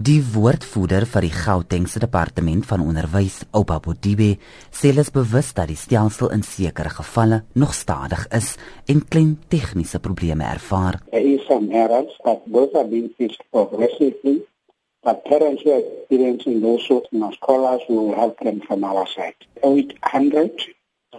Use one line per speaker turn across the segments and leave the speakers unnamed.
Die woordvoerder vir die Gautengse departement van onderwys, Oupa Bodibe, sê hulle is bewus dat die stelsel in sekere gevalle nog stadig is en klein tegniese probleme ervaar.
There is some errors, but those are being fixed progressively. But parents who are experiencing those sorts of scholars will help them from our side. 800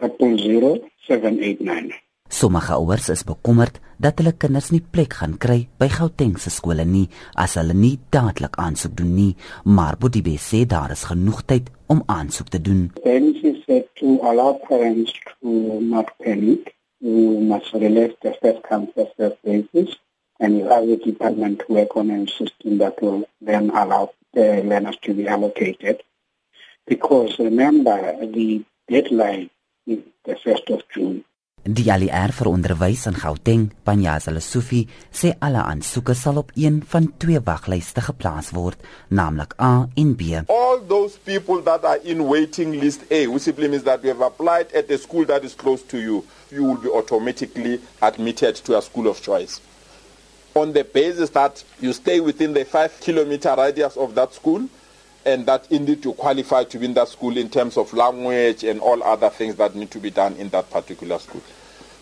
000 789.
Sommige ouers is bekommerd dat hulle kinders nie plek gaan kry by Gautengse skole nie as hulle nie dadelik aansoek doen nie, maar Bodibe sê daar is genoeg tyd om aansoek te doen.
Parents said to allow parents to not panic. We must relate the first come first serve basis and we have a department to work on a system that will then allow the learners to be allocated. Because remember the deadline is the 1st of June.
Die ALR vir onderwys in Gauteng, Panyaza Lesufi, sê alle aansoeke sal op een van twee waglyste geplaas word, naamlik A en B.
All those people that are in waiting list A, which simply means that you have applied at a school that is close to you, you will be automatically admitted to a school of choice. On the basis that you stay within the 5 kilometer radius of that school and that indeed you qualify to be in that school in terms of language and all other things that need to be done in that particular school.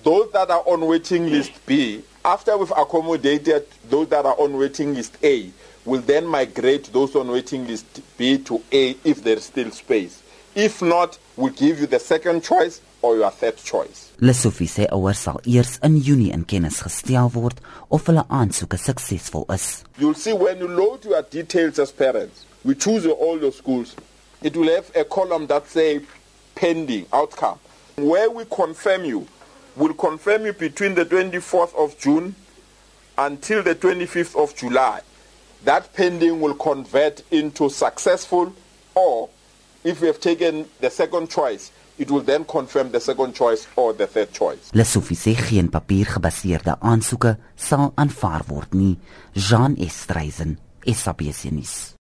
Those that are on waiting list B, after we've accommodated those that are on waiting list A, will then migrate those on waiting list B to A if there's still space. If not, we'll give you the second choice or your third choice.
Lesofie sê ouers sal eers in Junie in kennis gestel word of hulle aansoeke suksesvol is.
You'll see when you load your details as parents, we choose all your schools. It will have a column that say pending outcome. Where we confirm you, we'll confirm you between the 24th of June until the 25th of July. That pending will convert into successful or if we have taken the second choice, it will then confirm the second choice or the third choice.
Lesofie sê geen papiergebaseerde aansoeke sal aanvaar word nie. Jean Estreisen, SABC nuus.